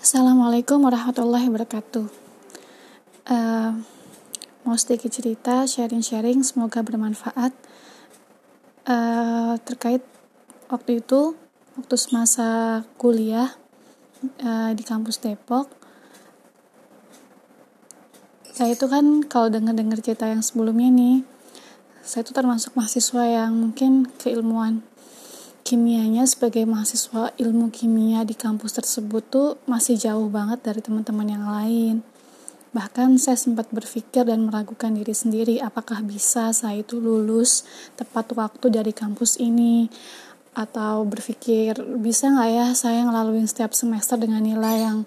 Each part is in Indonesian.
Assalamualaikum warahmatullahi wabarakatuh. Uh, mau sedikit cerita, sharing-sharing, semoga bermanfaat. Uh, terkait waktu itu, waktu semasa kuliah uh, di kampus Depok, saya itu kan kalau dengar-dengar cerita yang sebelumnya nih, saya itu termasuk mahasiswa yang mungkin keilmuan kimianya sebagai mahasiswa ilmu kimia di kampus tersebut tuh masih jauh banget dari teman-teman yang lain. Bahkan saya sempat berpikir dan meragukan diri sendiri apakah bisa saya itu lulus tepat waktu dari kampus ini? Atau berpikir bisa nggak ya saya ngelaluin setiap semester dengan nilai yang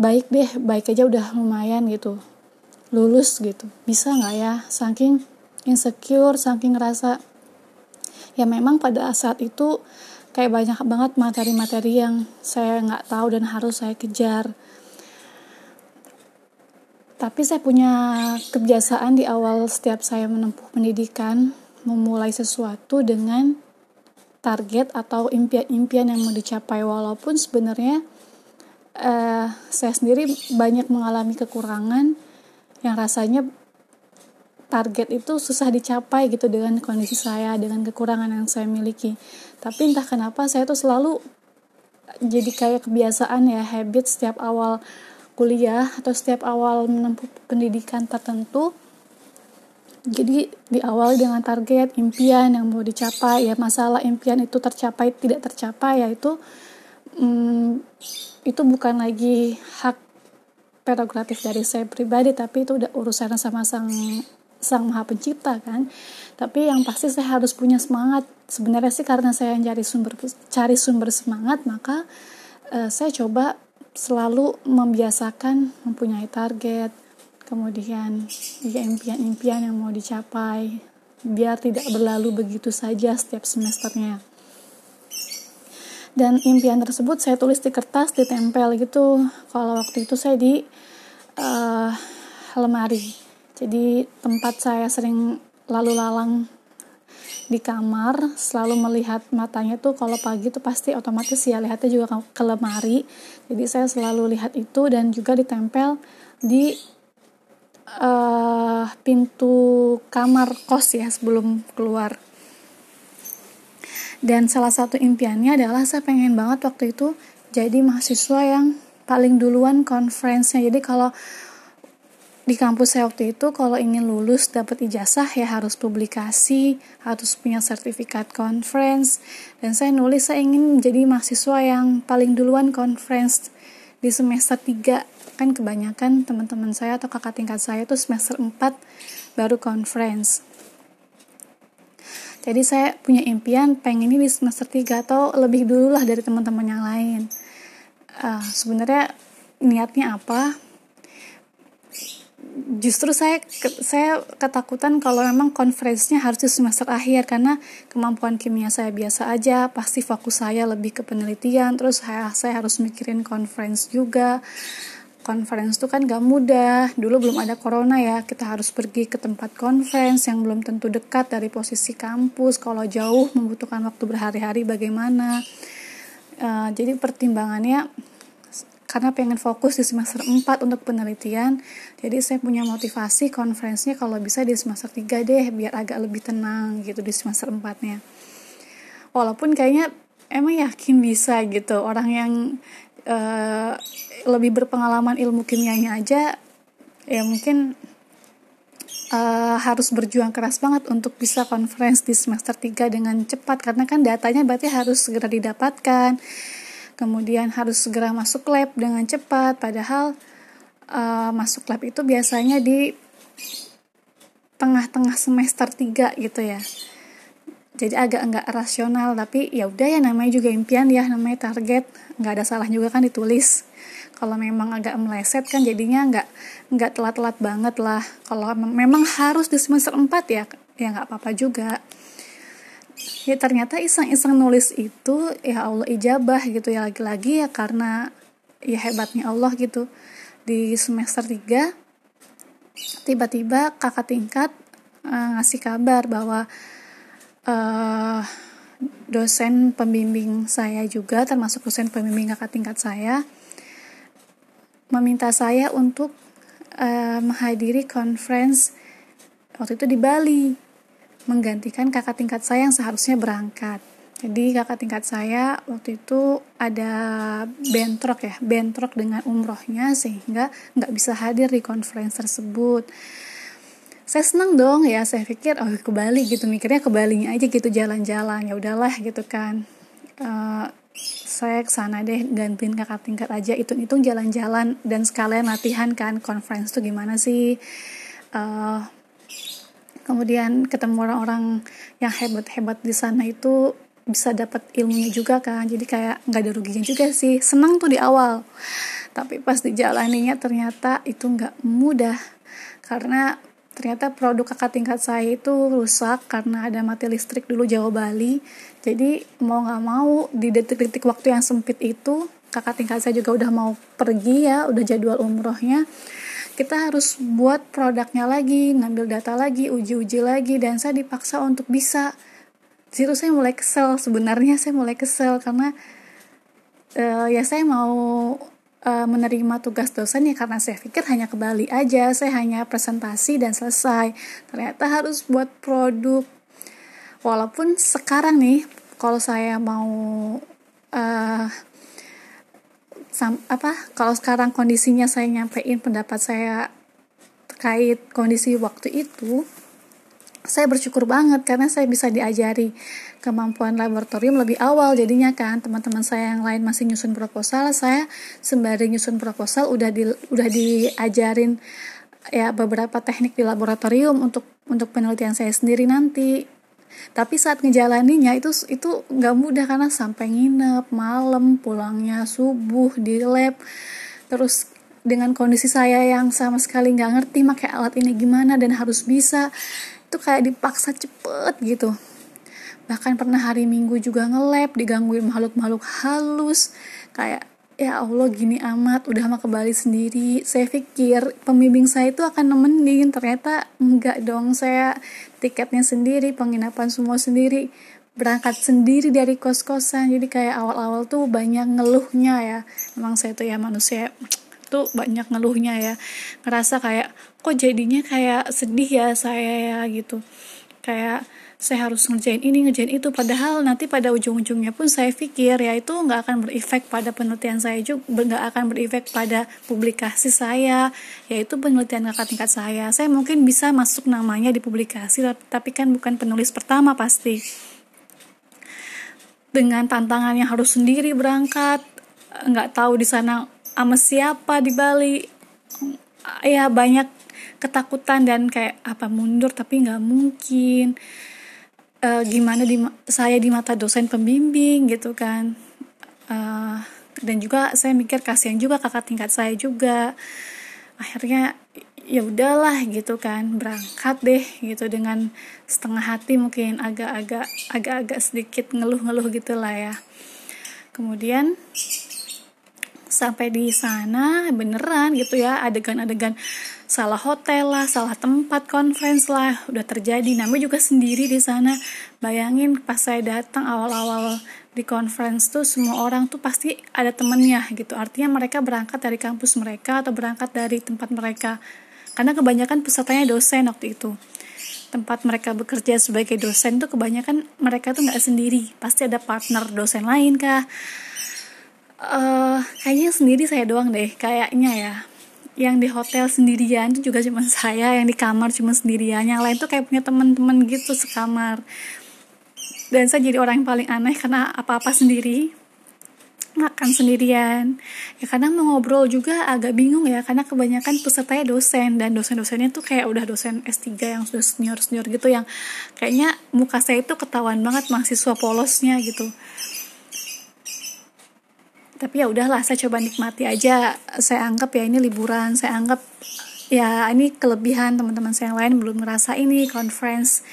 baik deh baik aja udah lumayan gitu. Lulus gitu. Bisa nggak ya? Saking insecure saking ngerasa ya memang pada saat itu kayak banyak banget materi-materi yang saya nggak tahu dan harus saya kejar. Tapi saya punya kebiasaan di awal setiap saya menempuh pendidikan memulai sesuatu dengan target atau impian-impian yang mau dicapai. Walaupun sebenarnya uh, saya sendiri banyak mengalami kekurangan yang rasanya target itu susah dicapai gitu dengan kondisi saya dengan kekurangan yang saya miliki. Tapi entah kenapa saya tuh selalu jadi kayak kebiasaan ya habit setiap awal kuliah atau setiap awal menempuh pendidikan tertentu. Jadi di awal dengan target impian yang mau dicapai ya masalah impian itu tercapai tidak tercapai yaitu hmm, itu bukan lagi hak prerogatif dari saya pribadi tapi itu udah urusan sama sang sang maha pencipta kan? Tapi yang pasti saya harus punya semangat. Sebenarnya sih karena saya cari sumber cari sumber semangat maka uh, saya coba selalu membiasakan mempunyai target kemudian ya impian-impian yang mau dicapai biar tidak berlalu begitu saja setiap semesternya. Dan impian tersebut saya tulis di kertas ditempel gitu. Kalau waktu itu saya di uh, lemari jadi tempat saya sering lalu lalang di kamar selalu melihat matanya tuh kalau pagi tuh pasti otomatis ya lihatnya juga ke lemari. Jadi saya selalu lihat itu dan juga ditempel di uh, pintu kamar kos ya sebelum keluar. Dan salah satu impiannya adalah saya pengen banget waktu itu jadi mahasiswa yang paling duluan conference-nya jadi kalau di kampus saya waktu itu kalau ingin lulus dapat ijazah ya harus publikasi, harus punya sertifikat conference. Dan saya nulis saya ingin menjadi mahasiswa yang paling duluan conference di semester 3 kan kebanyakan teman-teman saya atau kakak tingkat saya itu semester 4 baru conference. Jadi saya punya impian pengen ini di semester 3 atau lebih dulu lah dari teman-teman yang lain. Uh, sebenarnya niatnya apa justru saya saya ketakutan kalau memang konferensinya harus di semester akhir karena kemampuan kimia saya biasa aja pasti fokus saya lebih ke penelitian terus saya saya harus mikirin conference juga. Conference itu kan gak mudah dulu belum ada corona ya kita harus pergi ke tempat conference yang belum tentu dekat dari posisi kampus kalau jauh membutuhkan waktu berhari-hari bagaimana? Uh, jadi pertimbangannya karena pengen fokus di semester 4 untuk penelitian. Jadi saya punya motivasi konferensinya kalau bisa di semester 3 deh biar agak lebih tenang gitu di semester 4 nya walaupun kayaknya emang yakin bisa gitu orang yang uh, lebih berpengalaman ilmu kimianya aja ya mungkin uh, harus berjuang keras banget untuk bisa conference di semester 3 dengan cepat. Karena kan datanya berarti harus segera didapatkan kemudian harus segera masuk lab dengan cepat. Padahal uh, masuk lab itu biasanya di tengah-tengah semester 3 gitu ya. Jadi agak enggak rasional tapi ya udah ya namanya juga impian ya namanya target. Nggak ada salah juga kan ditulis. Kalau memang agak meleset kan jadinya nggak nggak telat-telat banget lah. Kalau memang harus di semester 4 ya ya nggak apa-apa juga ya ternyata iseng-iseng nulis itu ya Allah ijabah gitu ya lagi-lagi ya karena ya hebatnya Allah gitu. Di semester 3 tiba-tiba kakak tingkat uh, ngasih kabar bahwa uh, dosen pembimbing saya juga termasuk dosen pembimbing kakak tingkat saya meminta saya untuk uh, menghadiri conference waktu itu di Bali menggantikan kakak tingkat saya yang seharusnya berangkat jadi kakak tingkat saya waktu itu ada bentrok ya, bentrok dengan umrohnya sehingga nggak bisa hadir di conference tersebut. Saya senang dong ya, saya pikir oh ke Bali gitu, mikirnya ke Bali aja gitu jalan-jalan, ya udahlah gitu kan. Uh, saya ke sana deh gantiin kakak tingkat aja hitung-hitung jalan-jalan dan sekalian latihan kan conference tuh gimana sih uh, kemudian ketemu orang-orang yang hebat-hebat di sana itu bisa dapat ilmunya juga kan jadi kayak nggak ada ruginya juga sih. Senang tuh di awal tapi pas dijalaninya ternyata itu nggak mudah. Karena ternyata produk kakak tingkat saya itu rusak karena ada mati listrik dulu Jawa Bali. Jadi mau nggak mau di detik-detik waktu yang sempit itu kakak tingkat saya juga udah mau pergi ya udah jadwal umrohnya kita harus buat produknya lagi ngambil data lagi uji-uji lagi dan saya dipaksa untuk bisa. Situ saya mulai kesel sebenarnya saya mulai kesel karena uh, ya saya mau uh, menerima tugas dosen ya karena saya pikir hanya ke Bali aja saya hanya presentasi dan selesai. Ternyata harus buat produk. Walaupun sekarang nih kalau saya mau uh, sam, apa kalau sekarang kondisinya saya nyampein pendapat saya terkait kondisi waktu itu saya bersyukur banget karena saya bisa diajari kemampuan laboratorium lebih awal jadinya kan. Teman-teman saya yang lain masih nyusun proposal saya sembari nyusun proposal udah di udah diajarin ya beberapa teknik di laboratorium untuk untuk penelitian saya sendiri nanti tapi saat ngejalaninya itu itu nggak mudah karena sampai nginep malam pulangnya subuh di lab. Terus dengan kondisi saya yang sama sekali nggak ngerti pakai alat ini gimana dan harus bisa itu kayak dipaksa cepet gitu. Bahkan pernah hari minggu juga ngelap digangguin makhluk-makhluk halus kayak ya Allah gini amat. Udah mah ke Bali sendiri. Saya pikir pembimbing saya itu akan nemenin. Ternyata enggak dong. Saya tiketnya sendiri penginapan semua sendiri. Berangkat sendiri dari kos-kosan. Jadi kayak awal-awal tuh banyak ngeluhnya ya. Memang saya tuh ya manusia tuh banyak ngeluhnya ya. Ngerasa kayak kok jadinya kayak sedih ya saya ya gitu. Kayak saya harus ngerjain ini ngerjain itu. Padahal nanti pada ujung-ujungnya pun saya pikir ya itu nggak akan berefek pada penelitian saya juga nggak akan berefek pada publikasi saya yaitu penelitian kakak tingkat saya. Saya mungkin bisa masuk namanya di publikasi tapi kan bukan penulis pertama pasti. Dengan tantangan yang harus sendiri berangkat nggak tahu di sana sama siapa di Bali. Ya banyak ketakutan dan kayak apa mundur? Tapi nggak mungkin uh, gimana di saya di mata dosen pembimbing gitu kan. Uh, dan juga saya mikir kasihan juga kakak tingkat saya juga. Akhirnya ya udahlah gitu kan berangkat deh gitu dengan setengah hati mungkin agak-agak agak-agak sedikit ngeluh-ngeluh gitulah ya. Kemudian sampai di sana beneran gitu ya adegan-adegan salah hotel lah, salah tempat conference lah, udah terjadi. Namanya juga sendiri di sana. Bayangin pas saya datang awal-awal di conference tuh semua orang tuh pasti ada temennya gitu. Artinya mereka berangkat dari kampus mereka atau berangkat dari tempat mereka. Karena kebanyakan pesertanya dosen waktu itu. Tempat mereka bekerja sebagai dosen tuh kebanyakan mereka tuh nggak sendiri. Pasti ada partner dosen lain kah? Uh, kayaknya sendiri saya doang deh, kayaknya ya yang di hotel sendirian itu juga cuma saya yang di kamar cuma sendirian. Yang lain tuh kayak punya teman-teman gitu sekamar. Dan saya jadi orang yang paling aneh karena apa-apa sendiri makan sendirian. Ya kadang mau ngobrol juga agak bingung ya karena kebanyakan pesertanya dosen. Dan dosen-dosennya tuh kayak udah dosen S3 yang sudah senior-senior gitu yang kayaknya muka saya itu ketahuan banget mahasiswa polosnya gitu tapi ya udahlah saya coba nikmati aja. Saya anggap ya ini liburan saya anggap ya ini kelebihan teman-teman saya yang lain belum ngerasa ini conference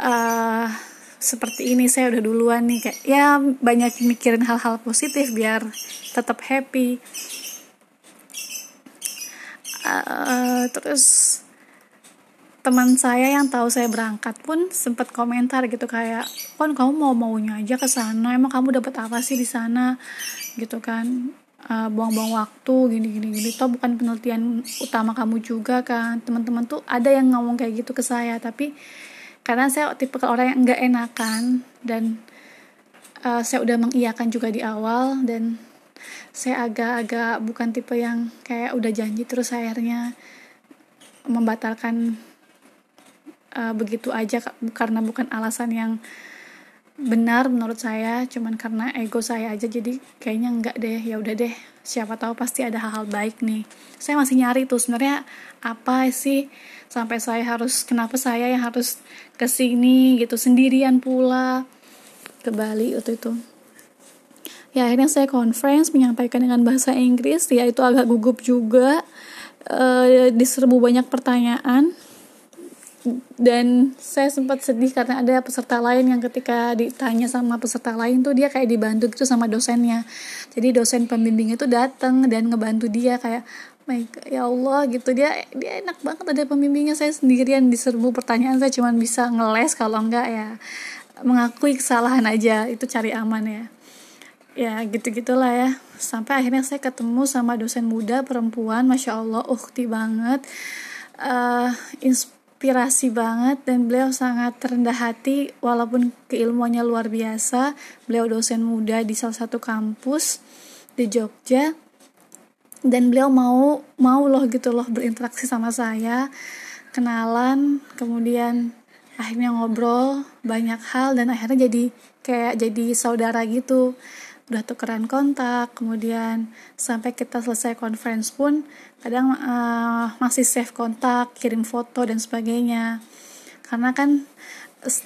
uh, seperti ini. Saya udah duluan nih kayak ya banyak mikirin hal-hal positif biar tetap happy. Uh, terus teman saya yang tahu saya berangkat pun sempat komentar gitu kayak kon kamu mau maunya aja ke sana. Emang kamu dapat apa sih di sana gitu kan. Uh, buang-buang waktu gini gini gini toh bukan penelitian utama kamu juga kan. Teman-teman tuh ada yang ngomong kayak gitu ke saya tapi karena saya tipe orang yang nggak enakan dan uh, saya udah mengiyakan juga di awal dan saya agak-agak bukan tipe yang kayak udah janji terus akhirnya membatalkan uh, begitu aja karena bukan alasan yang benar menurut saya cuman karena ego saya aja jadi kayaknya enggak deh. Ya udah deh siapa tahu pasti ada hal-hal baik nih. Saya masih nyari tuh sebenarnya apa sih sampai saya harus kenapa saya yang harus ke sini gitu sendirian pula ke Bali waktu itu. Ya akhirnya saya conference menyampaikan dengan bahasa Inggris ya itu agak gugup juga uh, diserbu banyak pertanyaan dan saya sempat sedih karena ada peserta lain yang ketika ditanya sama peserta lain tuh dia kayak dibantu gitu sama dosennya. Jadi dosen pembimbing itu datang dan ngebantu dia kayak my God, ya Allah gitu. Dia dia enak banget ada pembimbingnya. Saya sendirian diserbu pertanyaan saya cuma bisa ngeles kalau enggak ya mengakui kesalahan aja. Itu cari aman ya. Ya gitu gitulah ya. Sampai akhirnya saya ketemu sama dosen muda perempuan. Masya Allah ukti banget. Uh, inspirasi banget dan beliau sangat rendah hati walaupun keilmuannya luar biasa. Beliau dosen muda di salah satu kampus di Jogja. Dan beliau mau mau loh gitu loh berinteraksi sama saya. Kenalan kemudian akhirnya ngobrol banyak hal dan akhirnya jadi kayak jadi saudara gitu udah tukeran kontak kemudian sampai kita selesai conference pun kadang uh, masih save kontak kirim foto dan sebagainya. Karena kan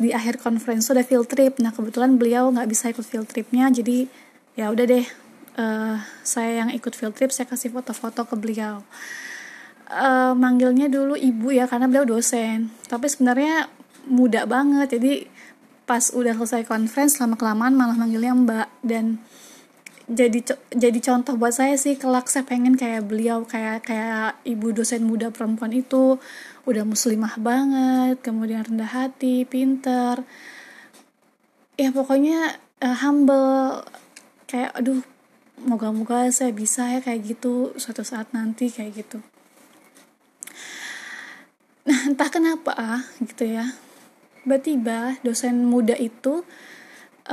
di akhir conference sudah field trip. Nah kebetulan beliau nggak bisa ikut field tripnya jadi ya udah deh uh, saya yang ikut field trip saya kasih foto-foto ke beliau. Uh, manggilnya dulu ibu ya karena beliau dosen. Tapi sebenarnya muda banget jadi pas udah selesai conference lama kelamaan malah manggilnya mbak. Dan jadi jadi contoh buat saya sih kelak saya pengen kayak beliau kayak kayak ibu dosen muda perempuan itu. Udah muslimah banget kemudian rendah hati pinter. Ya pokoknya uh, humble. Kayak aduh moga-moga saya bisa ya kayak gitu suatu saat nanti kayak gitu. Nah entah kenapa ah gitu ya tiba-tiba dosen muda itu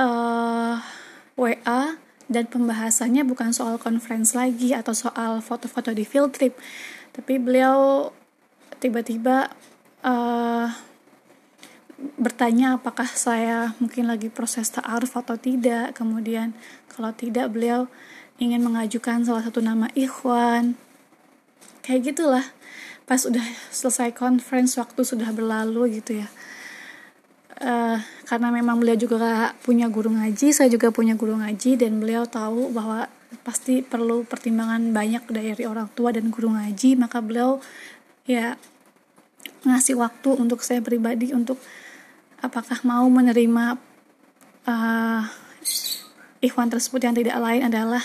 uh, eh, WA dan pembahasannya bukan soal conference lagi atau soal foto-foto di field trip tapi beliau tiba-tiba uh, bertanya apakah saya mungkin lagi proses ta'aruf atau tidak. Kemudian kalau tidak beliau ingin mengajukan salah satu nama ikhwan. Kayak gitulah. Pas udah selesai conference waktu sudah berlalu gitu ya uh, karena memang beliau juga punya guru ngaji saya juga punya guru ngaji dan beliau tahu bahwa pasti perlu pertimbangan banyak dari orang tua dan guru ngaji maka beliau ya ngasih waktu untuk saya pribadi untuk apakah mau menerima uh, ikhwan tersebut yang tidak lain adalah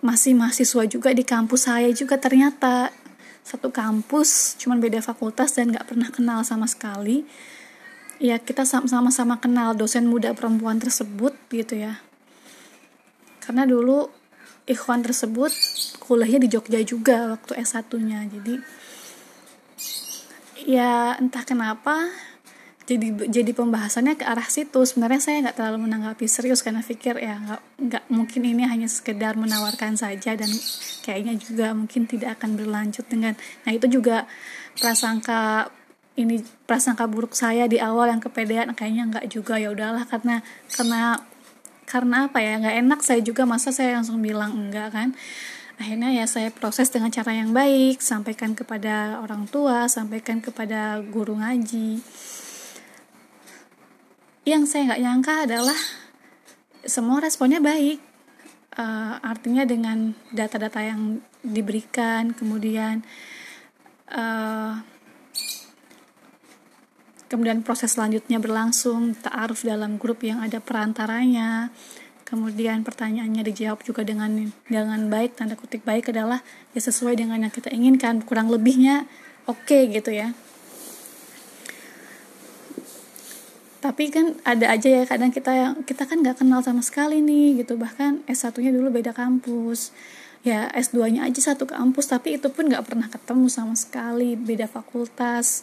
masih mahasiswa juga di kampus saya juga. Ternyata satu kampus cuman beda fakultas dan gak pernah kenal sama sekali ya kita sama-sama kenal dosen muda perempuan tersebut gitu ya. Karena dulu ikhwan tersebut kuliahnya di Jogja juga waktu S1-nya jadi ya entah kenapa jadi jadi pembahasannya ke arah situ. Sebenarnya saya nggak terlalu menanggapi serius karena pikir ya nggak nggak mungkin ini hanya sekedar menawarkan saja dan kayaknya juga mungkin tidak akan berlanjut dengan nah itu juga prasangka ini prasangka buruk saya di awal yang kepedean kayaknya nggak juga. Ya udahlah karena karena karena apa ya nggak enak saya juga masa saya langsung bilang enggak kan? Akhirnya ya saya proses dengan cara yang baik sampaikan kepada orang tua sampaikan kepada guru ngaji. Yang saya nggak nyangka adalah semua responnya baik. Uh, artinya dengan data-data yang diberikan kemudian uh, kemudian proses selanjutnya berlangsung ta'aruf dalam grup yang ada perantaranya. Kemudian pertanyaannya dijawab juga dengan dengan baik tanda kutip baik adalah ya sesuai dengan yang kita inginkan kurang lebihnya oke okay, gitu ya. Tapi kan ada aja ya kadang kita yang kita kan nggak kenal sama sekali nih gitu. Bahkan S1 nya dulu beda kampus. Ya S2 nya aja satu kampus tapi itu pun nggak pernah ketemu sama sekali. Beda fakultas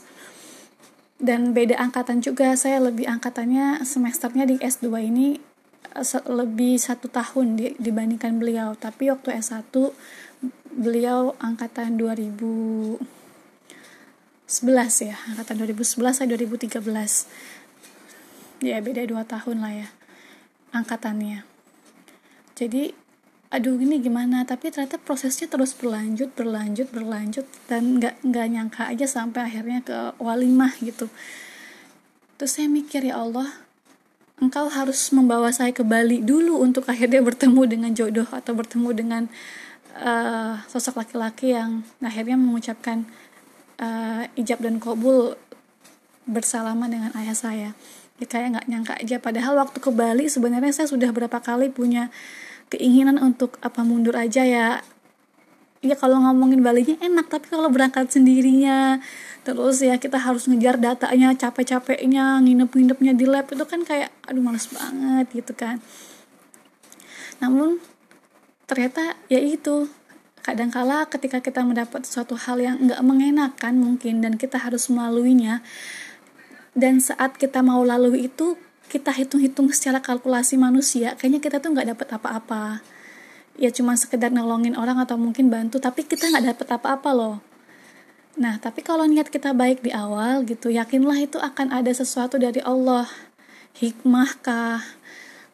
dan beda angkatan juga saya lebih angkatannya semesternya di S2 ini eh, lebih satu tahun dibandingkan beliau. Tapi waktu S1 beliau angkatan 2011 ya. Angkatan 2011 saya 2013 ya beda dua tahun lah ya angkatannya. Jadi aduh ini gimana? Tapi ternyata prosesnya terus berlanjut berlanjut berlanjut dan nggak nggak nyangka aja sampai akhirnya ke walimah gitu. Terus saya mikir ya Allah engkau harus membawa saya ke Bali dulu untuk akhirnya bertemu dengan jodoh atau bertemu dengan uh, sosok laki-laki yang akhirnya mengucapkan uh, ijab dan kabul bersalaman dengan ayah saya. Ya kayak nggak nyangka aja. Padahal waktu ke Bali sebenarnya saya sudah berapa kali punya keinginan untuk apa mundur aja ya. Ya kalau ngomongin Balinya enak tapi kalau berangkat sendirinya terus ya kita harus ngejar datanya capek-capeknya nginep-nginepnya di lab itu kan kayak aduh males banget gitu kan. Namun ternyata ya itu kadangkala ketika kita mendapat suatu hal yang nggak mengenakan mungkin dan kita harus melaluinya dan saat kita mau lalu itu kita hitung-hitung secara kalkulasi manusia kayaknya kita tuh nggak dapat apa-apa. Ya cuma sekedar nolongin orang atau mungkin bantu tapi kita nggak dapat apa-apa loh. Nah tapi kalau niat kita baik di awal gitu yakinlah itu akan ada sesuatu dari Allah. Hikmah kah?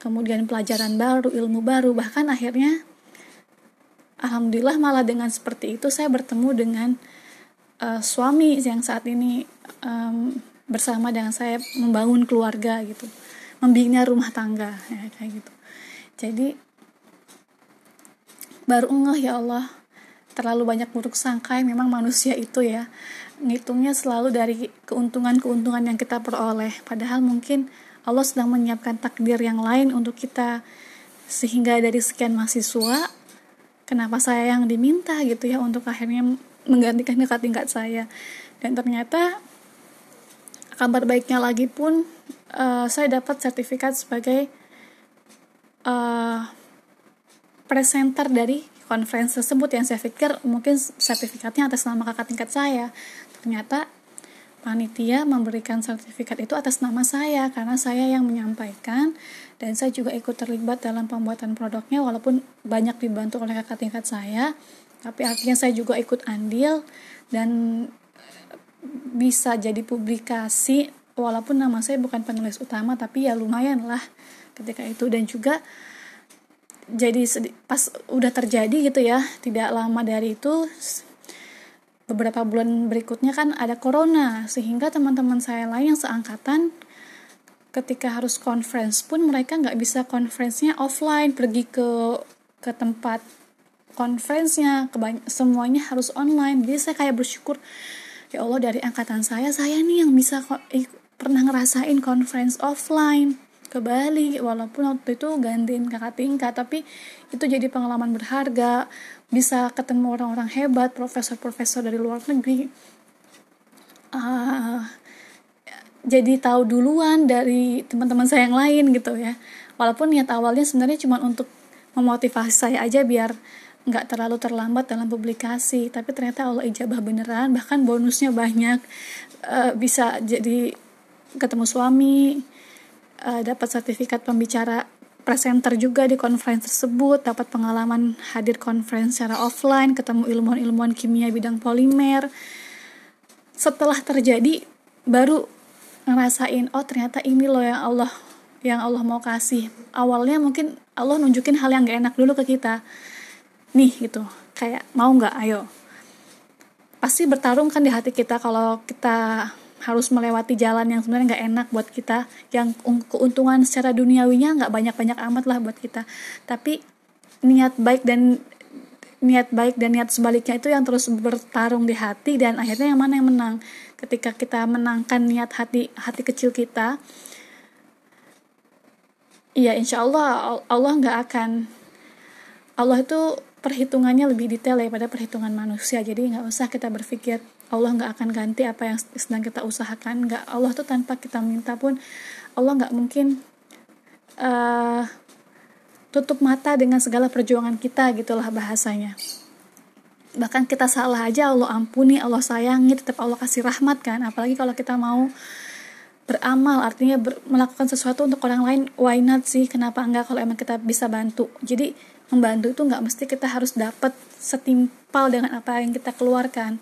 Kemudian pelajaran baru ilmu baru bahkan akhirnya alhamdulillah malah dengan seperti itu saya bertemu dengan uh, suami yang saat ini um, bersama dengan saya membangun keluarga gitu. Membina rumah tangga ya, kayak gitu. Jadi baru ngeh ya Allah. Terlalu banyak buruk sangka yang memang manusia itu ya. Ngitungnya selalu dari keuntungan-keuntungan yang kita peroleh. Padahal mungkin Allah sedang menyiapkan takdir yang lain untuk kita. Sehingga dari sekian mahasiswa kenapa saya yang diminta gitu ya untuk akhirnya menggantikan dekat tingkat saya? Dan ternyata kabar baiknya lagi pun uh, saya dapat sertifikat sebagai uh, presenter dari conference tersebut yang saya pikir mungkin sertifikatnya atas nama kakak tingkat saya. Ternyata panitia memberikan sertifikat itu atas nama saya karena saya yang menyampaikan dan saya juga ikut terlibat dalam pembuatan produknya walaupun banyak dibantu oleh kakak tingkat saya. Tapi akhirnya saya juga ikut andil dan bisa jadi publikasi walaupun nama saya bukan penulis utama tapi ya lumayan lah ketika itu. Dan juga jadi pas udah terjadi gitu ya tidak lama dari itu beberapa bulan berikutnya kan ada corona. Sehingga teman-teman saya lain yang seangkatan ketika harus conference pun mereka nggak bisa conference-nya offline pergi ke ke tempat conference-nya semuanya harus online. Jadi saya kayak bersyukur ya Allah dari angkatan saya saya nih yang bisa eh, pernah ngerasain conference offline ke Bali walaupun waktu itu gantiin kakak tingkat tapi itu jadi pengalaman berharga bisa ketemu orang-orang hebat profesor-profesor dari luar negeri. Uh, jadi tahu duluan dari teman-teman saya yang lain gitu ya. Walaupun niat awalnya sebenarnya cuma untuk memotivasi saya aja biar nggak terlalu terlambat dalam publikasi tapi ternyata Allah ijabah beneran bahkan bonusnya banyak. Uh, bisa jadi ketemu suami uh, dapat sertifikat pembicara presenter juga di conference tersebut dapat pengalaman hadir conference secara offline ketemu ilmuwan-ilmuwan kimia bidang polimer. Setelah terjadi baru ngerasain oh ternyata ini loh yang Allah yang Allah mau kasih. Awalnya mungkin Allah nunjukin hal yang gak enak dulu ke kita nih gitu. Kayak mau nggak? Ayo. Pasti bertarung kan di hati kita kalau kita harus melewati jalan yang sebenarnya nggak enak buat kita yang keuntungan secara duniawinya nggak banyak-banyak amat lah buat kita. Tapi niat baik dan niat baik dan niat sebaliknya itu yang terus bertarung di hati dan akhirnya yang mana yang menang. Ketika kita menangkan niat hati hati kecil kita ya insya Allah Allah nggak akan Allah itu perhitungannya lebih detail daripada perhitungan manusia. Jadi nggak usah kita berpikir Allah nggak akan ganti apa yang sedang kita usahakan. Nggak Allah tuh tanpa kita minta pun Allah nggak mungkin uh, tutup mata dengan segala perjuangan kita gitulah bahasanya. Bahkan kita salah aja Allah ampuni Allah sayangi tetap Allah kasih rahmat kan. Apalagi kalau kita mau beramal artinya ber, melakukan sesuatu untuk orang lain why not sih? Kenapa enggak kalau emang kita bisa bantu? Jadi membantu itu nggak mesti kita harus dapat setimpal dengan apa yang kita keluarkan.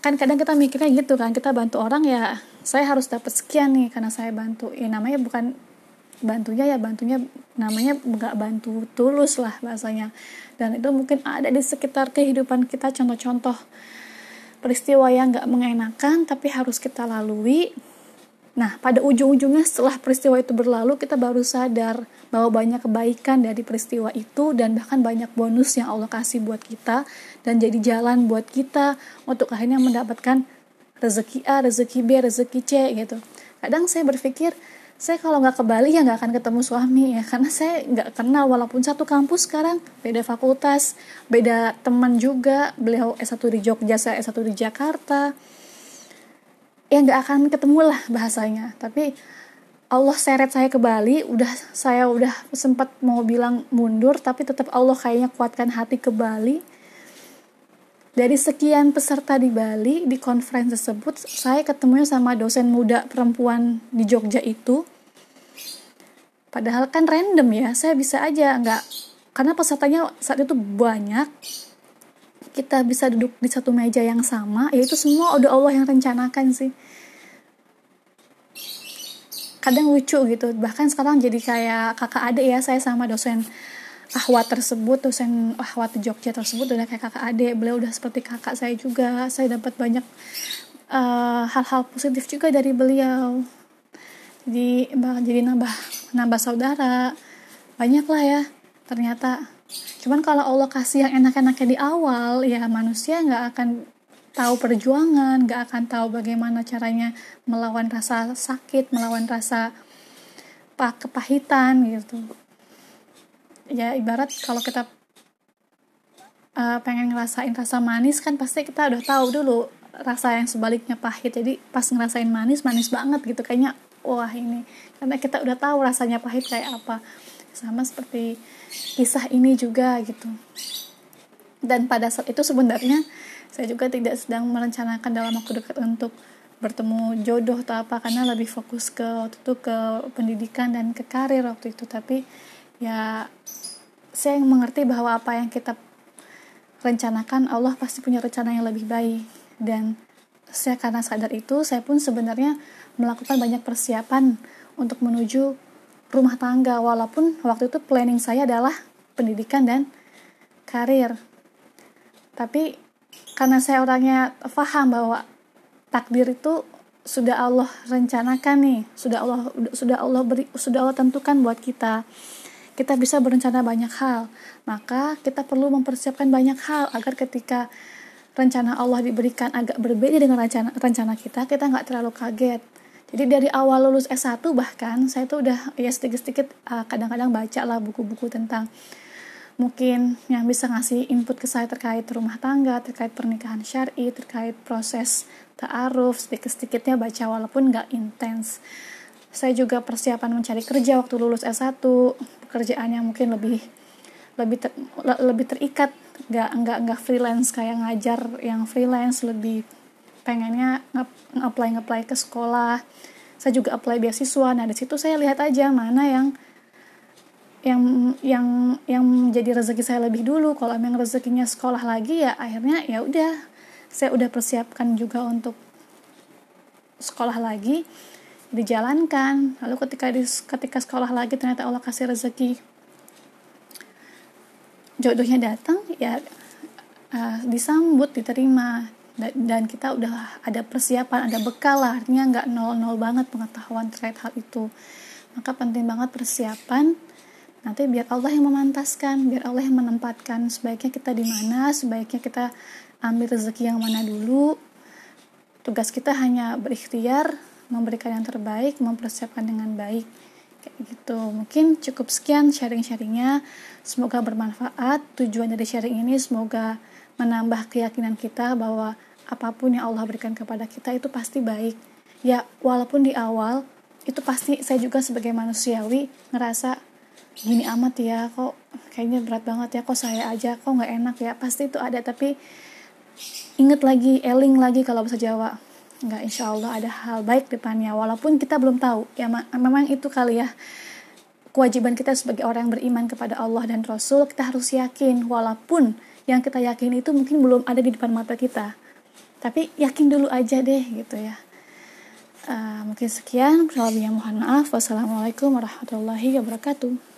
Kan kadang kita mikirnya gitu kan kita bantu orang ya saya harus dapat sekian nih karena saya bantu. Ya namanya bukan bantunya ya bantunya namanya nggak bantu tulus lah bahasanya. Dan itu mungkin ada di sekitar kehidupan kita. Contoh-contoh peristiwa yang nggak mengenakan tapi harus kita lalui nah pada ujung-ujungnya setelah peristiwa itu berlalu kita baru sadar bahwa banyak kebaikan dari peristiwa itu dan bahkan banyak bonus yang Allah kasih buat kita dan jadi jalan buat kita untuk akhirnya mendapatkan rezeki A, rezeki B, rezeki C gitu. Kadang saya berpikir saya kalau nggak ke Bali ya nggak akan ketemu suami ya karena saya nggak kenal. Walaupun satu kampus sekarang beda fakultas beda teman juga. Beliau S1 di Jogja saya S1 di Jakarta ya nggak akan ketemu lah bahasanya. Tapi Allah seret saya ke Bali udah saya udah sempat mau bilang mundur tapi tetap Allah kayaknya kuatkan hati ke Bali. Dari sekian peserta di Bali di conference tersebut saya ketemunya sama dosen muda perempuan di Jogja itu. Padahal kan random ya saya bisa aja nggak. Karena pesertanya saat itu banyak kita bisa duduk di satu meja yang sama yaitu semua udah Allah yang rencanakan sih. Kadang lucu gitu. Bahkan sekarang jadi kayak kakak adik ya saya sama dosen ahwat tersebut dosen ahwat Jogja tersebut udah kayak kakak adik. Beliau udah seperti kakak saya juga. Saya dapat banyak eh, hal-hal uh, positif juga dari beliau. Jadi jadi nambah nambah saudara. Banyak lah ya ternyata cuman kalau Allah kasih yang enak-enaknya di awal ya manusia nggak akan tahu perjuangan nggak akan tahu bagaimana caranya melawan rasa sakit melawan rasa kepahitan gitu. Ya ibarat kalau kita uh, pengen ngerasain rasa manis kan pasti kita udah tahu dulu rasa yang sebaliknya pahit. Jadi pas ngerasain manis manis banget gitu kayaknya wah ini. Karena kita udah tahu rasanya pahit kayak apa sama seperti kisah ini juga gitu. Dan pada saat itu sebenarnya saya juga tidak sedang merencanakan dalam waktu dekat untuk bertemu jodoh atau apa karena lebih fokus ke waktu itu ke pendidikan dan ke karir waktu itu. Tapi ya saya mengerti bahwa apa yang kita rencanakan Allah pasti punya rencana yang lebih baik. Dan saya karena sadar itu saya pun sebenarnya melakukan banyak persiapan untuk menuju rumah tangga walaupun waktu itu planning saya adalah pendidikan dan karir. Tapi karena saya orangnya paham bahwa takdir itu sudah Allah rencanakan nih sudah Allah sudah Allah beri sudah Allah tentukan buat kita. Kita bisa berencana banyak hal maka kita perlu mempersiapkan banyak hal agar ketika rencana Allah diberikan agak berbeda dengan rencana rencana kita kita nggak terlalu kaget jadi dari awal lulus S1 bahkan saya tuh udah ya sedikit-sedikit uh, kadang-kadang baca lah buku-buku tentang mungkin yang bisa ngasih input ke saya terkait rumah tangga, terkait pernikahan syari, terkait proses ta'aruf, sedikit-sedikitnya baca walaupun nggak intens. Saya juga persiapan mencari kerja waktu lulus S1, pekerjaan yang mungkin lebih lebih ter, lebih terikat, nggak nggak nggak freelance kayak ngajar yang freelance lebih pengennya nge-apply nge-apply ke sekolah. Saya juga apply beasiswa. Nah di situ saya lihat aja mana yang yang yang yang menjadi rezeki saya lebih dulu. Kalau memang rezekinya sekolah lagi ya akhirnya ya udah. Saya udah persiapkan juga untuk sekolah lagi. Dijalankan. Lalu ketika di, ketika sekolah lagi ternyata Allah kasih rezeki. Jodohnya datang ya uh, disambut diterima dan kita udah ada persiapan ada bekal lah. Artinya nggak nol-nol banget pengetahuan terkait hal itu. Maka penting banget persiapan. Nanti biar Allah yang memantaskan biar Allah yang menempatkan. Sebaiknya kita di mana sebaiknya kita ambil rezeki yang mana dulu. Tugas kita hanya berikhtiar memberikan yang terbaik mempersiapkan dengan baik. Kayak gitu. Mungkin cukup sekian sharing-sharingnya. Semoga bermanfaat. Tujuan dari sharing ini semoga menambah keyakinan kita bahwa apa pun yang Allah berikan kepada kita itu pasti baik. Ya walaupun di awal itu pasti saya juga sebagai manusiawi ngerasa gini amat ya kok kayaknya berat banget ya kok saya aja kok nggak enak ya. Pasti itu ada tapi inget lagi eling lagi kalau bahasa Jawa. Nggak insya Allah ada hal baik depannya walaupun kita belum tahu. Ya memang itu kali ya. Kewajiban kita sebagai orang yang beriman kepada Allah dan Rasul kita harus yakin walaupun yang kita yakin itu mungkin belum ada di depan mata kita tapi yakin dulu aja deh gitu ya. Uh, mungkin sekian. Yang mohon maaf wassalamualaikum warahmatullahi wabarakatuh